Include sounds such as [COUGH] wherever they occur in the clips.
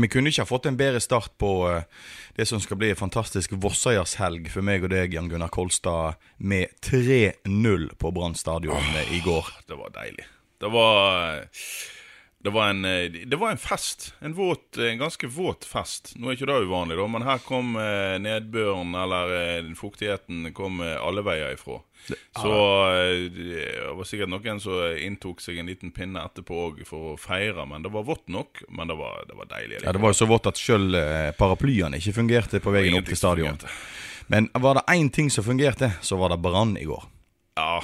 Vi kunne ikke ha fått en bedre start på eh, det som skal bli en fantastisk Vossøyershelg for meg og deg, Jan Gunnar Kolstad, med 3-0 på Brann stadion eh, i går. Det var deilig. Det var det var, en, eh, det var en fest. En, våt, en ganske våt fest. Nå er ikke det uvanlig, da, men her kom eh, nedbøren, eller eh, fuktigheten, kom alle veier ifra. Så det var sikkert noen som inntok seg en liten pinne etterpå òg for å feire, men det var vått nok. Men det var, det var deilig. Ja, Det var jo så vått at sjøl paraplyene ikke fungerte på veien opp til stadion. Men var det én ting som fungerte, så var det Brann i går. Ja,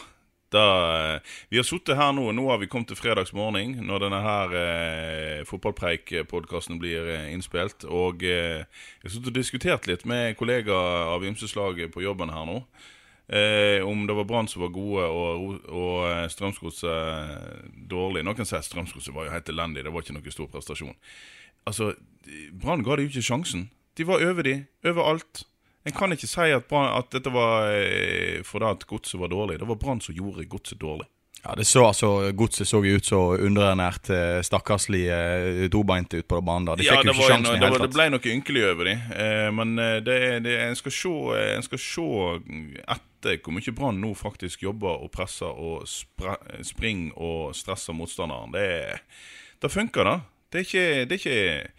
da, vi har sittet her nå, nå har vi kommet til fredagsmorgen når denne her eh, fotballpreik-podkasten blir eh, innspilt. Og eh, jeg har sittet og diskutert litt med kollegaer av ymse slag på jobben her nå. Eh, om det var Brann som var gode og, og eh, Strømsgodset dårlig. Noen sier Strømsgodset var jo helt elendig, det var ikke noe stor prestasjon. Altså, Brann ga de jo ikke sjansen. De var over de, overalt. En kan ikke si at, brand, at dette var eh, fordi at godset var dårlig. Det var Brann som gjorde godset dårlig. Ja, det så altså, Godset så ut så underernært, stakkarslig stakkarslige eh, tobeinte ut på banen. der. De Ja, fikk det, jo ikke sjansen i det, hele det ble noe ynkelig over dem. Eh, men eh, det, det, en skal se, eh, en skal se etter hvor mye Brann nå faktisk jobber og presser og spre, springer og stresser motstanderen. Det, det funker, da. Det er ikke, det er ikke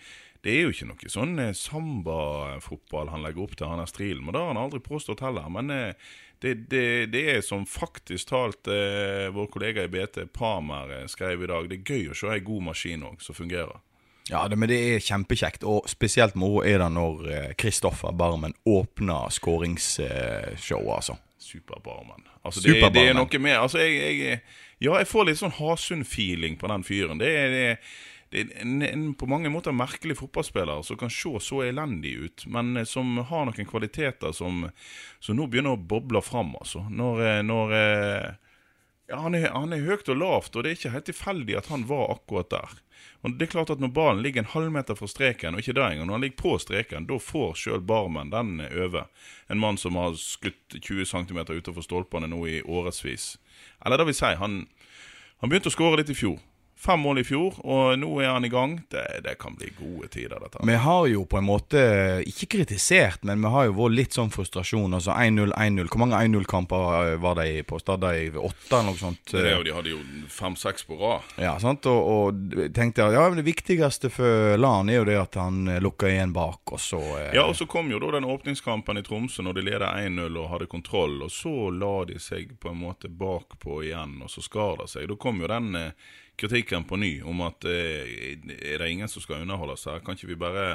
det er jo ikke noe sånn sambafotball samba-fotball han legger opp til, han er Strilen. Men det har han aldri påstått heller. Men eh, det, det, det er som faktisk talt eh, vår kollega i BT, Pamer, eh, skrev i dag. Det er gøy å se ei god maskin òg, som fungerer. Ja, det, men det er kjempekjekt, og spesielt moro er det når eh, Kristoffer Barmen åpner skåringsshowet, altså. Superbarmen. Altså, det, det er noe med Altså, jeg, jeg Ja, jeg får litt sånn Hasund-feeling på den fyren. Det er, det, det er en, en på mange måter merkelig fotballspiller som kan se så elendig ut, men eh, som har noen kvaliteter som, som nå begynner å boble fram, altså. Når, eh, når eh, ja, han er, han er høyt og lavt, og det er ikke helt tilfeldig at han var akkurat der. Og det er klart at Når ballen ligger en halvmeter fra streken, og ikke der engang, når han ligger på streken, da får sjøl Barmen den over. En mann som har skutt 20 cm utenfor stolpene nå i årevis. Eller det vil si, han, han begynte å skåre litt i fjor. Fem mål i fjor, og nå er han i gang. Det, det kan bli gode tider, dette. Vi har jo på en måte ikke kritisert, men vi har jo vært litt sånn frustrasjon. Altså 1-0, 1-0. Hvor mange 1-0-kamper var det på Stad? i Åtte, eller noe sånt? Det er jo, de hadde jo fem-seks på rad. Ja, sant? Og, og tenkte jeg ja, men det viktigste for LAN er jo det at han eh, lukker igjen bak, og så eh, Ja, og så kom jo da den åpningskampen i Tromsø når de leder 1-0 og hadde kontroll, og så la de seg på en måte bakpå igjen, og så skar det seg. Da kom jo den eh, kritikken på ny om at eh, er det ingen som skal underholdes her? Kan ikke vi bare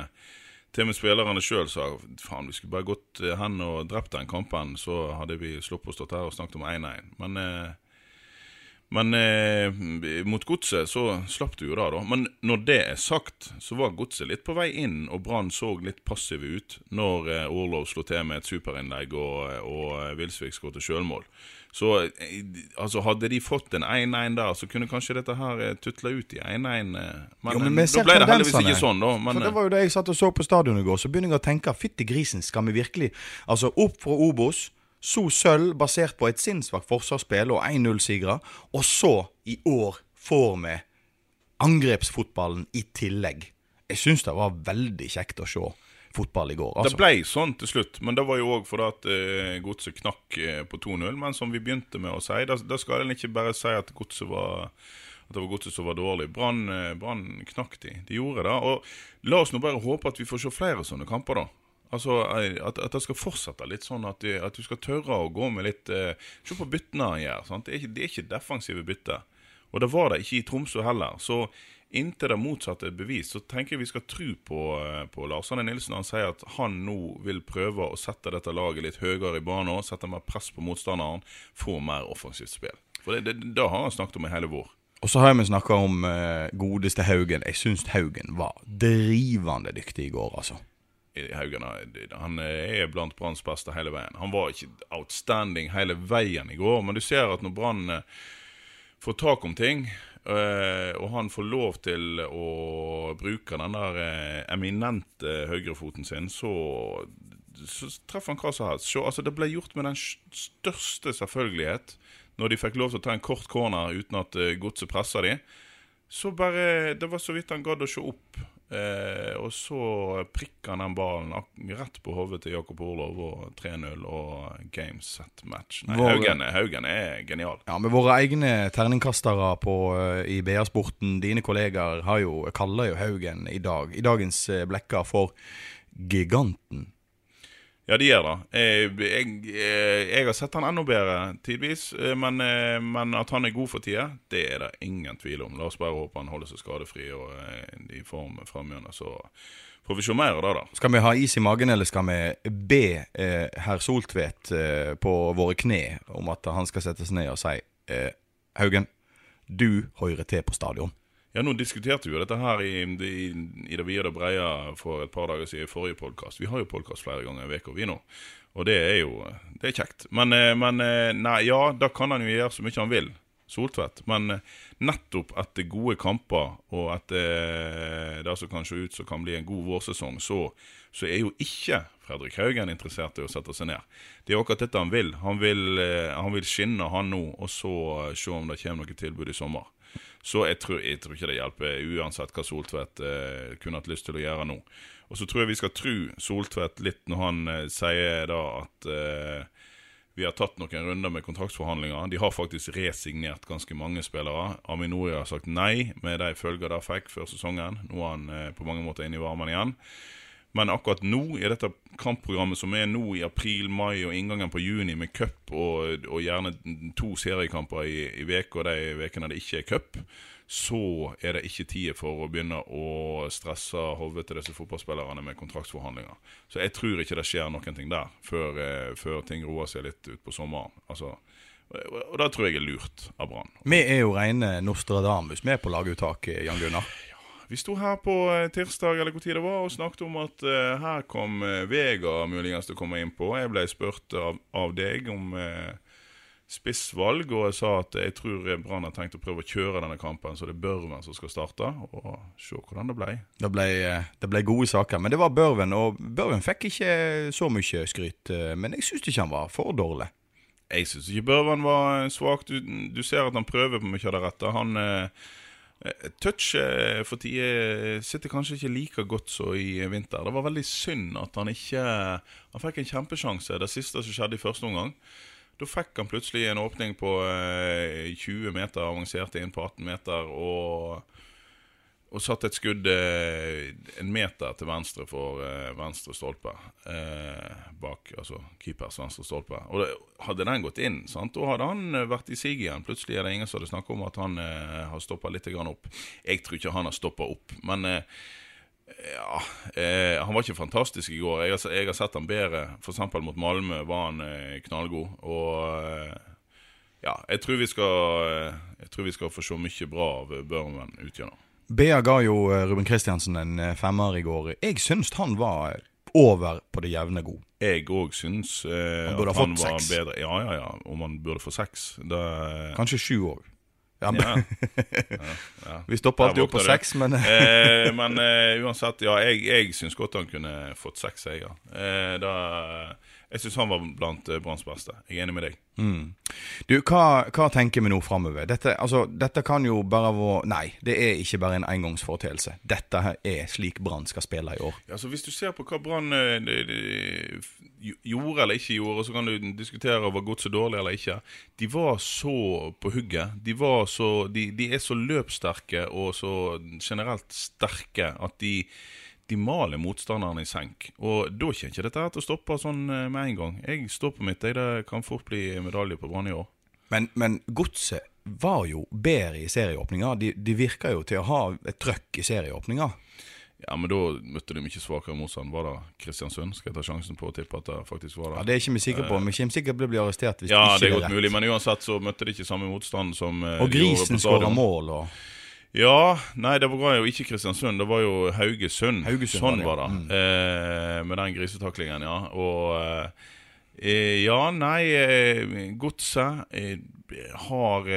til og med spillerne sjøl sa faen, vi skulle bare gått eh, hen og drept den kampen, så hadde vi sluppet å stå her og snakket om 1-1. Men eh, men mot Godset så slapp du jo da, da. Men når det er sagt, så var Godset litt på vei inn, og Brann så litt passive ut når Orlov slo til med et superinnlegg og, og Wilsvik skåret sjølmål. Så eh, altså hadde de fått en 1-1 der, så kunne kanskje dette her eh, tutla ut i 1-1. eh, Men, Jo, men da ble det heldigvis ikke sånn, da. Men, For det var jo det jeg satt og så på stadion i går, så begynner jeg å tenke fytti grisen, skal vi virkelig Altså opp fra Obos, så sølv basert på et sinnssvakt forsvarsspill og 1-0-sigre, og så i år får vi angrepsfotballen i tillegg. Jeg syns det var veldig kjekt å se fotball i går. Det Altså. ble sånn til slutt, men det var jo òg fordi at eh, Godset knakk eh, på 2-0. Men som vi begynte med å si, da, skal en ikke bare si at Godset var at det var Godset som var dårlig. Brann eh, knakk de. De gjorde det. Og la oss nå bare håpe at vi får se flere sånne kamper, da. Altså eh, At, at det skal fortsette litt sånn at, de, at du skal tørre å gå med litt eh, Se på byttene han gjør. Det er ikke, det er ikke defensive bytter. Og det var det ikke i Tromsø heller. Så inntil det motsatte er bevist, så tenker jeg vi skal tro på, eh, på Lars Arne Nilsen. Han sier at han nå vil prøve å sette dette laget litt høyere i banen, sette mer press på motstanderen, få mer offensivt spill. For det, det, det har han snakket om i hele vår. Og så har vi snakka om eh, godeste Haugen. Jeg syns Haugen var drivende dyktig i går, altså. Haugen. Han er blant Branns beste hele veien. Han var ikke outstanding hele veien i går, men du ser at når Brann eh, får tak om ting, eh, og han får lov til å bruke den der eh, eminente høyrefoten sin, så, så treffer han hva som helst. Så, altså, det ble gjort med den største selvfølgelighet når de fikk lov til å ta en kort corner uten at godset pressa de. Så bare Det var så vidt han gadd å se opp. Eh, og så prikker han den ballen rett på hodet til Jakob Orlov og 3-0 og game set match. Nei, våre, Haugen, Haugen, er genial. Ja, med våre egne terningkastere på, uh, i BA-sporten, dine kolleger, har jo, kaller jo Haugen i dag, i dagens uh, blekker, for giganten. Ja, de gjør det. Jeg, jeg, jeg, har sett han enda bedre tidvis. Eh, men, eh, men, at han er god for tida, det er det ingen tvil om. La oss bare håpe han holder seg skadefri og eh, i form framover. Så får vi se mer av det, da. Skal vi ha is i magen, eller skal vi be eh, herr Soltvedt eh, på våre kne om at han skal sette seg ned og si eh, Haugen, du hører til på stadion? Ja, nå diskuterte vi jo dette her i, i, i det vide og breie for et par dager siden i forrige podkast. Vi har jo podkast flere ganger i uka, vi nå. Og det er jo det er kjekt. Men, eh, men eh, nei, ja, da kan han jo gjøre så mye han vil. Soltvedt. Men eh, nettopp etter gode kamper, og etter det som kan se ut som kan bli en god vårsesong, så, så, er jo ikke Fredrik Haugen interessert i å sette seg ned. Det er akkurat dette han vil. Han vil, han vil skinne, han nå, og så se om det kommer noe tilbud i sommer. Så jeg tror, jeg tror, ikke det hjelper, uansett hva Soltvedt eh, kunne hatt lyst til å gjøre nå. Og så tror jeg vi skal tro Soltvedt litt når han eh, sier da at eh, vi har tatt noen runder med kontraktsforhandlinger. De har faktisk resignert ganske mange spillere. Aminori har sagt nei med de følger de fikk før sesongen. Nå er han eh, på mange måter inne i varmen igjen. Men akkurat nå, i dette kampprogrammet som er nå i april, mai og inngangen på juni med cup og, og, gjerne to seriekamper i, vek, og de ukene det ikke er cup, så er det ikke tid for å begynne å stresse hodet til disse fotballspillerne med kontraktsforhandlinger. Så jeg tror ikke det skjer noen ting der før, eh, før ting roer seg litt utpå sommeren. Altså, og det tror jeg er lurt av Brann. Vi er jo rene Nostradamus, vi er på laguttaket, Jan Gunnar. Vi sto her på eh, tirsdag eller hvor tid det var, og snakket om at uh, her kom uh, Vega muligens til å komme inn på. Jeg ble spurt av, av deg om uh, spissvalg, og jeg sa at jeg tror Brann har tenkt å prøve å kjøre denne kampen, så det er Børven som skal starte. Og se hvordan det ble. Det ble, det ble gode saker, men det var Børven, og Børven fikk ikke så mye skryt. Men jeg syns ikke han var for dårlig. Jeg syns ikke Børven var svak. Du, du, ser at han prøver på mye av det rette. Han Eh, touch for tida sitter kanskje ikke like godt som i vinter. Det var veldig synd at han ikke Han fikk en kjempesjanse, det siste som skjedde i første omgang. Da fikk han plutselig en åpning på 20 eh, meter, avanserte inn på 18 meter, og og satt et skudd eh, en meter til venstre for eh, venstre stolpe. Eh, bak altså keepers venstre stolpe. Og det, Hadde den gått inn, sant, da hadde han eh, vært i sig igjen. Plutselig er det ingen som hadde snakket om at han eh, har stoppa litt opp. Jeg tror ikke han har stoppa opp, men eh, ja, Han var ikke fantastisk i går. Jeg jeg har sett han bedre. F.eks. mot Malmö var han knallgod. Og ja, jeg tror vi skal Jeg tror vi skal få se mye bra av Børmen utgjennom. Bea ga jo eh, Ruben Kristiansen en eh, femmer i går. Jeg syns han var over på det jevne god. Jeg òg syns eh, han at han var seks. bedre. Ja, ja, ja. Om han burde få seks. Det... Kanskje sju òg. Ja, [LAUGHS] ja. ja, Vi stopper alltid opp på seks, men eh, [LAUGHS] Men eh, uansett, ja, jeg, jeg syns godt han kunne fått seks, jeg. Ja. Eh, da jeg syns han var blant uh, Branns beste. Jeg er enig med deg. Mm. Du, hva, hva, tenker vi nå framover? Dette, altså, dette kan jo bare være Nei, det er ikke bare en engangsforeteelse. Dette er slik Brann skal spille i år. Ja, altså, hvis du ser på hva Brann uh, gjorde eller ikke gjorde, så kan du diskutere var godset dårlig eller ikke. De var så på hugget. De, så, de, de er så løpssterke og så generelt sterke at de de maler motstanderne i senk. Og da kommer ikke dette her til å stoppe sånn eh, med en gang. Jeg står på mitt. Jeg, det kan fort bli medalje på Brann i år. Men, men godset var jo bedre i serieåpninga. De, de virker jo til å ha et trøkk i serieåpninga. Ja, men da møtte de mye svakere motstand. Var det Kristiansund? Skal jeg ta sjansen på å tippe at det faktisk var det? Ja, Det er ikke vi sikre på. Vi kommer sikkert til å bli arrestert hvis Ja, ikke det er er godt mulig, men uansett så møtte de ikke samme motstand som eh, Og Grisen skåra mål og Ja, nei, det var jo ikke Kristiansund, det var jo Haugesund. Haugesund sånn var var det, Mm. Eh, med den grisetaklingen, ja. Og eh, eh, Ja, nei, eh, Godset eh, har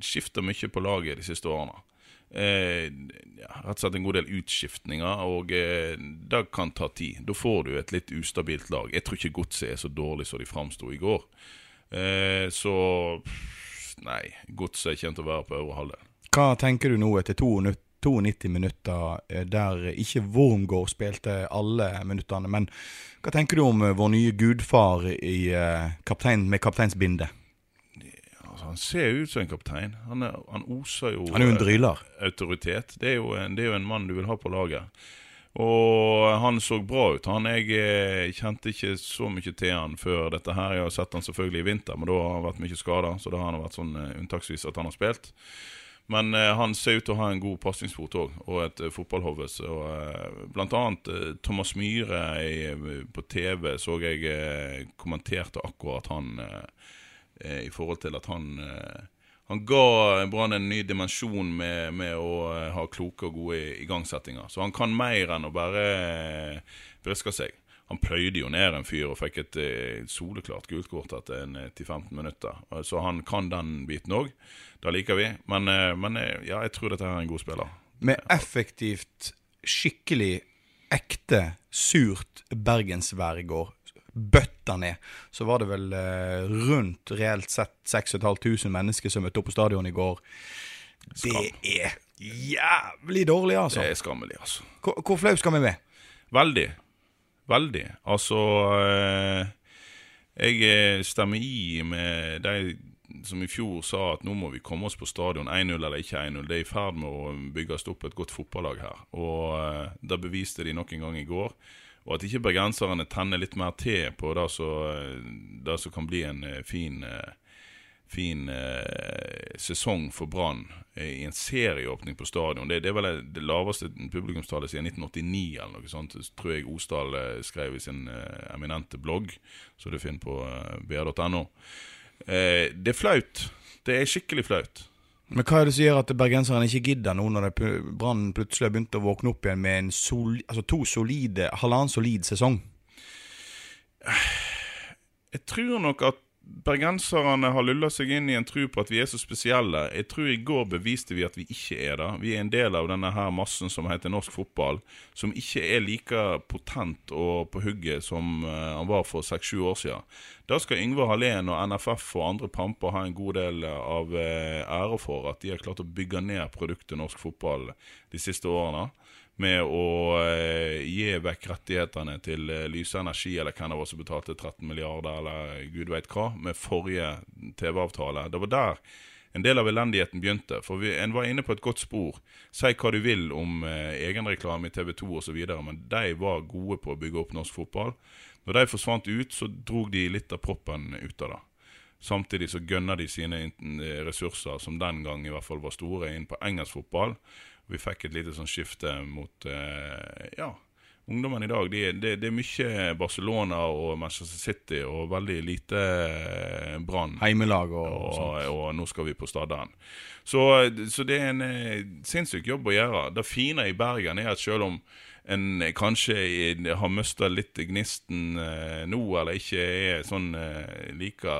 skifta mye på laget de siste årene. Eh, ja, rett og slett en god del utskiftninger, og det kan ta tid. Da får du et litt ustabilt lag. Jeg tror ikke Godset er så dårlig som de framsto i går. Eh, så Nei, Godset kommer til å være på øvre halvdel. Hva tenker du nå etter to 92 minutter eh, der ikke Wormgård spilte alle minuttene, men hva tenker du om eh, vår nye gudfar i, eh, kaptein, med kapteinsbinde? Altså, han ser jo ut som en kaptein. Han, er, han oser jo Han er jo en dryler. autoritet. Det er, jo en, det er jo en mann du vil ha på laget. Og han så bra ut. Han Jeg kjente ikke så mye til han før dette her. Jeg har sett han selvfølgelig i vinter, men da har han vært mye skada. Så da har han vært sånn unntaksvis at han har spilt. Men eh, han ser ut til å ha en god pasningsfot òg, og et eh, fotballhode. Eh, blant annet Thomas Myhre i, på TV så jeg kommenterte akkurat han i forhold til at han han ga Brann en ny dimensjon med, med å ha kloke og gode igangsettinger. Så han kan mer enn å bare briske seg. Han pløyde jo ned en fyr og fikk et eh, soleklart gult kort etter eh, 10-15 minutter. Eh, Så han kan den biten òg. Det liker vi. Men, eh, men eh, ja, jeg tror dette er en god spiller. Med effektivt, skikkelig, ekte, surt bergensvær i går, bøtta ned, så var det vel eh, rundt reelt sett 6500 mennesker som møtte opp på stadion i går. Det er jævlig dårlig, altså. Det er skammelig, altså. Hvor, hvor flau skal vi med? Veldig. Veldig. Altså eh, Jeg eh, stemmer i med de som i fjor sa at nå må vi komme oss på stadion 1-0 eller ikke 1-0. Det er i ferd med å bygges opp et godt fotballag her. Og eh, det beviste de nok en gang i går. Og at ikke bergenserne tenner litt mer til på det som, kan bli en fin eh, fin eh, sesong for Brann eh, i en serieåpning på stadion. Det, det er vel det laveste publikumstallet siden 1989, eller noe sånt, tror jeg Osdal eh, skrev i sin eh, eminente blogg, som du finner på eh, br.no. Eh, det er flaut. Det er skikkelig flaut. Men hva er det som gjør at bergenserne ikke gidder nå, når Brann plutselig har begynt å våkne opp igjen med en sol, altså to solide, halvannen solid sesong? Jeg tror nok at bergenserne har lulla seg inn i en tro på at vi er så spesielle. Jeg tror i går beviste vi at vi ikke er det. Vi er en del av denne her massen som heter norsk fotball, som ikke er like potent og på hugget som eh, han var for seks-sju år siden. Da skal Yngve Hallén og NFF og andre pamper ha en god del av eh, ære for at de har klart å bygge ned produktet norsk fotball de siste årene med å eh, gi vekk rettighetene til eh, Lyse Energi, eller hvem det var som betalte 13 milliarder, eller gud veit hva, med forrige TV-avtale. Det var der en del av elendigheten begynte. For vi, en var inne på et godt spor. Si hva du vil om eh, egenreklame i TV 2 osv., men de var gode på å bygge opp norsk fotball. Når de forsvant ut, så drog de litt av proppen ut av det. Samtidig så gønna de sine ressurser, som den gang i hvert fall var store, inn på engelsk fotball. Vi fikk et lite sånn skifte mot eh, ja, ungdommen i dag. Det de, de, er mye Barcelona og Manchester City og veldig lite eh, Brann. Heimelag og, og Og, og nå skal vi på Stadderen. Så, så det er en eh, sinnssyk jobb å gjøre. Det fine i Bergen er at selv om en kanskje har mista litt gnisten nå, eller ikke er sånn like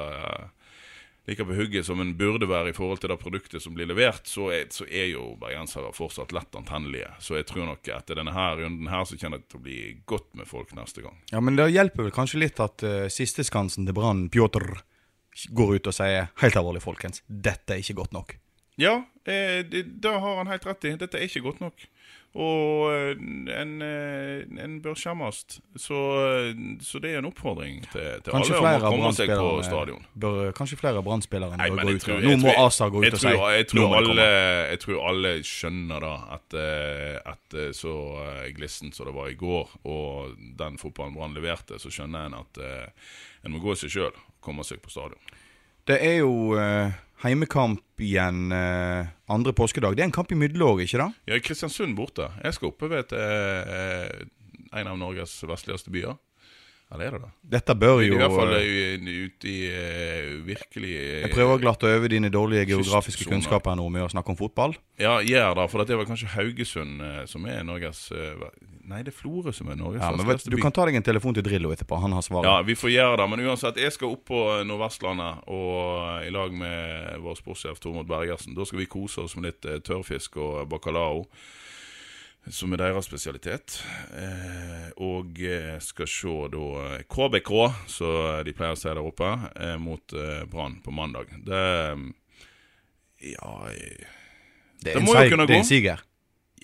like på hugget som en burde være i forhold til det produktet som blir levert, så er, så er jo bergensere fortsatt lett antennelige. Så jeg tror nok etter denne her runden her så kjenner det til å bli godt med folk neste gang. Ja, men det hjelper vel kanskje litt at uh, sisteskansen til Brann, Pjotr, går ut og sier helt alvorlig, folkens, dette er ikke godt nok. Ja, eh, det, det har han helt rett i. Dette er ikke godt nok. Og eh, en, eh, en bør skjemmes. Så, eh, så det er en oppfordring til, til alle om å komme seg på stadion. bør, kanskje flere av Nei, bør gå ut. tror- Nå må Asa gå ut og si jeg, tror alle, jeg tror alle skjønner da at, at så glissent som det var i går, og den fotballen Brann leverte, så skjønner en at en må gå seg sjøl og komme seg på stadion. Det er jo heimekamp igjen eh, andre påskedag. Det er en kamp i middelåret, ikke da? Ja, Kristiansund borte. Jeg skal oppe ved et, eh, en av Norges vestligste byer. Eller er det da. Dette bør I jo hvert fall eh, eh, ute i uh, virkelig uh, Jeg prøver å å øve dine dårlige geografiske kunnskaper nå med å snakke om fotball. Ja, gjør det. For det var kanskje Haugesund uh, som er Norges Nei, det er Florø som er Norges Ja, men vet, Du by. kan ta deg en telefon til Drillo etterpå. Han har svaret. Ja, vi får gjøre det. Men uansett, jeg skal opp på Nordvestlandet og i lag med vår sportssjef Tormod Bergersen. Da skal vi kose oss med litt tørrfisk og bacalao. Som er deres spesialitet. Eh, og eh, skal se da KBK, som de pleier å si der oppe, eh, mot Brann på mandag. Det Ja det, det må jo kunne gå. det er en siger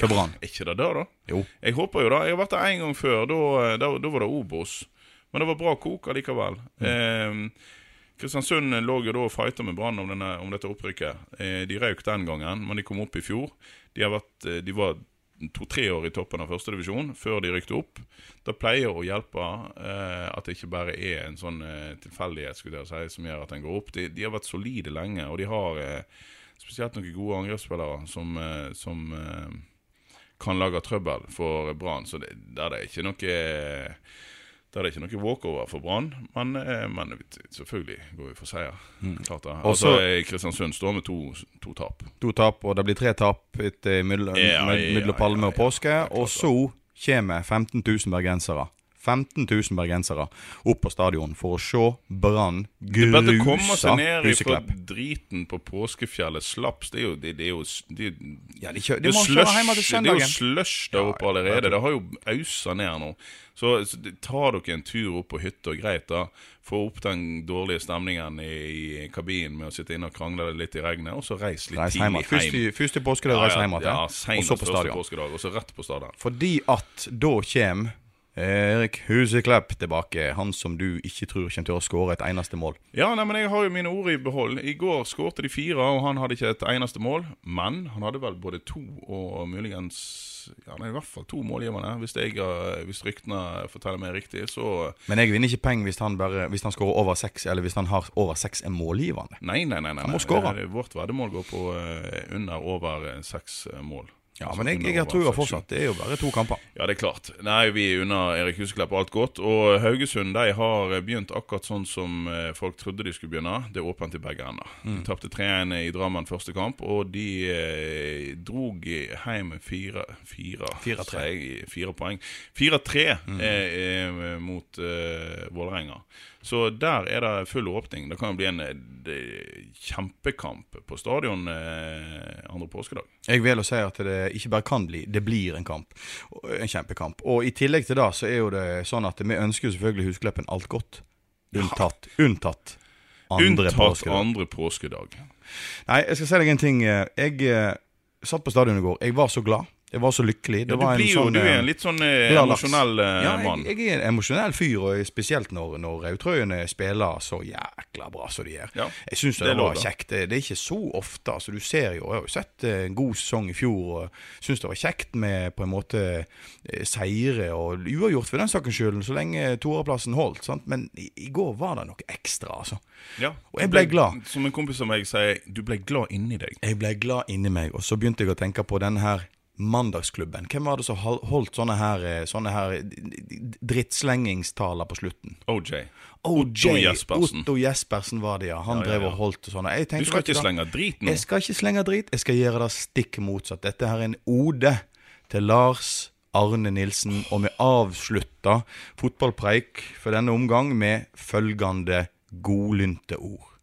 for Brann. Er ikke det det, da? Jo. Jeg håper jo det. Jeg har vært der en gang før. Da, var det Obos. Men det var bra kok allikevel. Eh, Kristiansund lå jo da og fighta med Brann om, om dette opprykket. Eh, de røyk den gangen, men de kom opp i fjor. De, har vært, de var to-tre år i toppen av førstedivisjon før de rykte opp. Det pleier å hjelpe eh, at det ikke bare er en sånn eh, tilfeldighet skulle jeg si, som gjør at en går opp. De, de har vært solide lenge, og de har eh, spesielt noen gode angrepsspillere som, eh, som eh, kan lage trøbbel for Brann. Så det, der er det ikke noe der er det ikke noe walkover for Brann, men, eh, men selvfølgelig går vi for seier. Klart det. Altså, så- Kristiansund står med to, to tap. To tap, og det blir tre tap etter mellom Palme og påske. Og så kommer 15 000 bergensere. 15 000 bergensere opp på stadion for å se Brann Det Huseklepp. Det å komme seg ned fra Huseklepp. driten på påskefjellet slaps. Det er jo, det, det er jo det, Ja, de, kjø- de må slush, det er jo slush der oppe allerede. Det har jo ausa ned nå. Så, så tar dere en tur opp på hytta, greit da. Få opp den dårlige stemningen i, i kabinen med å sitte inne og krangle litt i regnet, og så reis litt Reis tidlig hjem. Første, første påskedag reis hjem igjen. Ja, og så på stadion. og så rett på stadion. Fordi at da kommer Erik Huseklepp tilbake. Han som du ikke tror kommer til å skåre et eneste mål. Ja, nei, men jeg har jo mine ord i behold. I går skårte de fire, og han hadde ikke et eneste mål. Men han hadde vel både to og muligens Ja, nei, i hvert fall to målgivende. Hvis, jeg, eh, hvis ryktene forteller meg riktig, så Men jeg vinner ikke penger hvis han, bare, hvis han skårer over seks, eller hvis han har over seks er målgivende. Nei, nei, nei. nei, Han må skåre. Eh, Vårt veddemål går på eh, under over seks mål. Ja, men jeg, jeg har trua fortsatt. Det er jo bare to kamper. Ja, det er klart. Nei, vi unner Erik Huseklepp alt godt. Og Haugesund de har begynt akkurat sånn som eh, folk trodde de skulle begynne. Det er åpent i begge ender. Mm. De tapte 3-1 i Drammen første kamp, og de eh, drog hjem fire Fire, 4-3. sier jeg, fire poeng. 4-3 Mm. eh, eh, mot eh, Vålerenga. Så der er det full åpning. Det kan jo bli en eh, det- kjempekamp på stadion eh, andre påskedag. Jeg vil å si at det ikke bare kan bli, det blir en kamp. En kjempekamp. Og i tillegg til det så er jo det sånn at vi ønsker jo selvfølgelig Huskleppen alt godt. Unntatt, unntatt andre Unntatt påskedag. andre påskedag. Nei, jeg skal si deg en ting. Jeg eh, satt på stadion i går. Jeg var så glad. Jeg var så lykkelig. Det Ja, du, var blir jo, du er eh, en litt sånn eh, emosjonell eh, ja, mann. jeg, jeg er en emosjonell fyr, og spesielt når, når Rautrøyene spiller så jækla bra som de gjør. Ja, Jeg syns det, det var kjekt. Det, det er ikke så ofte. Altså, du ser jo, Jeg har jo sett eh, en god sesong i fjor, og syns det var kjekt med på en måte eh, seire og uavgjort for den sakens skyld, så lenge toerplassen holdt. Sant? Men i, i går var det noe ekstra, altså. Ja. Og jeg ble, ble glad. Som en kompis av meg sier, du ble glad inni deg. Jeg ble glad inni meg, og så begynte jeg å tenke på denne her Mandagsklubben. Hvem var det som holdt sånne her, eh, sånne her drittslengingstaler på slutten? OJ. OJ, Otto Jespersen. Otto Jespersen var det, ja. Han Ja, ja, drev ja. og holdt sånne. Jeg Du skal ikke slenge drit nå. Jeg skal ikke slenge drit, jeg skal gjøre det stikk motsatt. Dette her er en ode til Lars Arne Nilsen, og vi avslutter fotballpreik for denne omgang med følgende godlynte ord.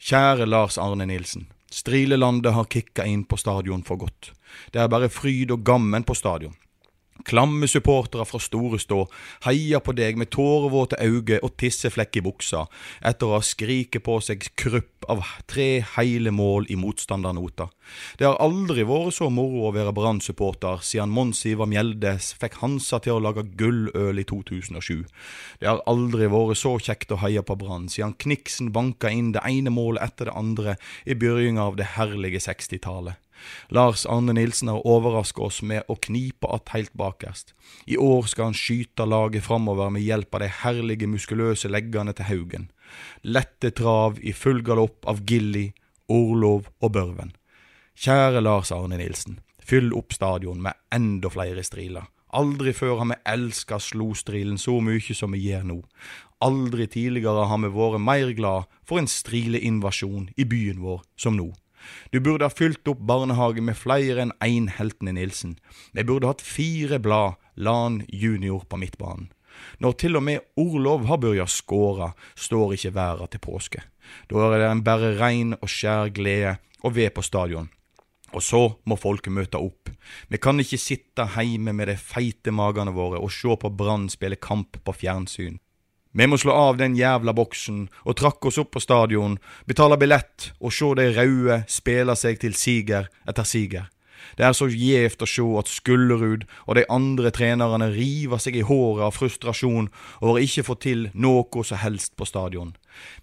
Kjære Lars Arne Nilsen. Strilelandet har kicka inn på stadion for godt. Det er bare fryd og gammen på stadion. Klamme supportere fra store stå heier på deg med tårevåte øyne og tisseflekk i buksa etter å ha skriket på seg krupp av tre hele mål i motstandernota. Det har aldri vært så moro å være Brann-supporter siden Mons Ivar Mjeldes fikk Hansa til å lage gulløl i 2007. Det har aldri vært så kjekt å heie på Brann siden Kniksen banka inn det ene målet etter det andre i begynnelsen av det herlige 60-tallet. Lars Arne Nilsen har overrasket oss med å knipe att helt bakerst. I år skal han skyte laget framover med hjelp av de herlige muskuløse leggene til Haugen. Lette trav i full galopp av Gilly, Orlov og Børven. Kjære Lars Arne Nilsen, fyll opp stadion med enda flere striler. Aldri før har vi elska slostrilen så mye som vi gjør nå. Aldri tidligere har vi vært mer glad for en strileinvasjon i byen vår som nå. Du burde ha fylt opp barnehagen med flere enn én Heltene Nilsen. Vi burde hatt fire blad Lan junior på midtbanen. Når til og med Orlov har begynt skåre, står ikke verden til påske. Da er det en bare rein og skjær glede å være på stadion. Og så må folket møte opp. Vi kan ikke sitte heime med de feite magene våre og se på Brann spille kamp på fjernsyn. Vi må slå av den jævla boksen og trakke oss opp på stadion, betale billett og se de røde spille seg til siger etter siger. Det er så gjevt å se at Skullerud og de andre trenerne river seg i håret av frustrasjon over ikke få til noe som helst på stadion.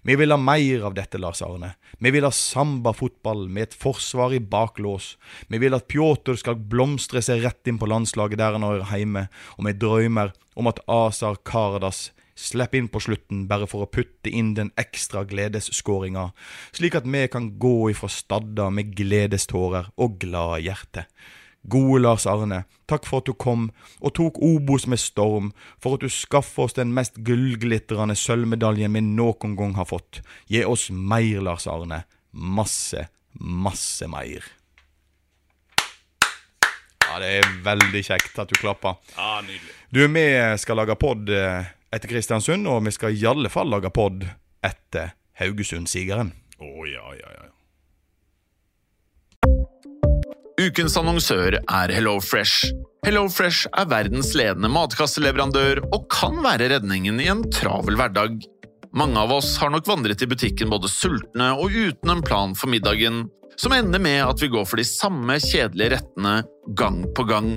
Vi vil ha mer av dette, Lars Arne. Vi vil ha sambafotball med et forsvar i baklås. Vi vil at Pjotr skal blomstre seg rett inn på landslaget der han er hjemme, og vi drømmer om at Azar Karadas Slipp inn på slutten bare for å putte inn den ekstra gledesskåringa, slik at vi kan gå ifra stadda med gledestårer og glade hjerte. Gode Lars Arne, takk for at du kom og tok Obos med storm, for at du skaffa oss den mest gullglitrende sølvmedaljen vi noen gang har fått. Gi oss mer, Lars Arne. Masse, masse mer. Ja, det er veldig kjekt at du klapper. Ja, nydelig. Du, vi skal lage pod eh, etter Kristiansund, og vi skal i alle fall lage pod etter Haugesund-sigeren. Å, ja, ja, ja. Ukens annonsør er HelloFresh. HelloFresh er verdens ledende matkasseleverandør og kan være redningen i en travel hverdag. Mange av oss har nok vandret i butikken både sultne og uten en plan for middagen, som ender med at vi går for de samme kjedelige rettene gang på gang.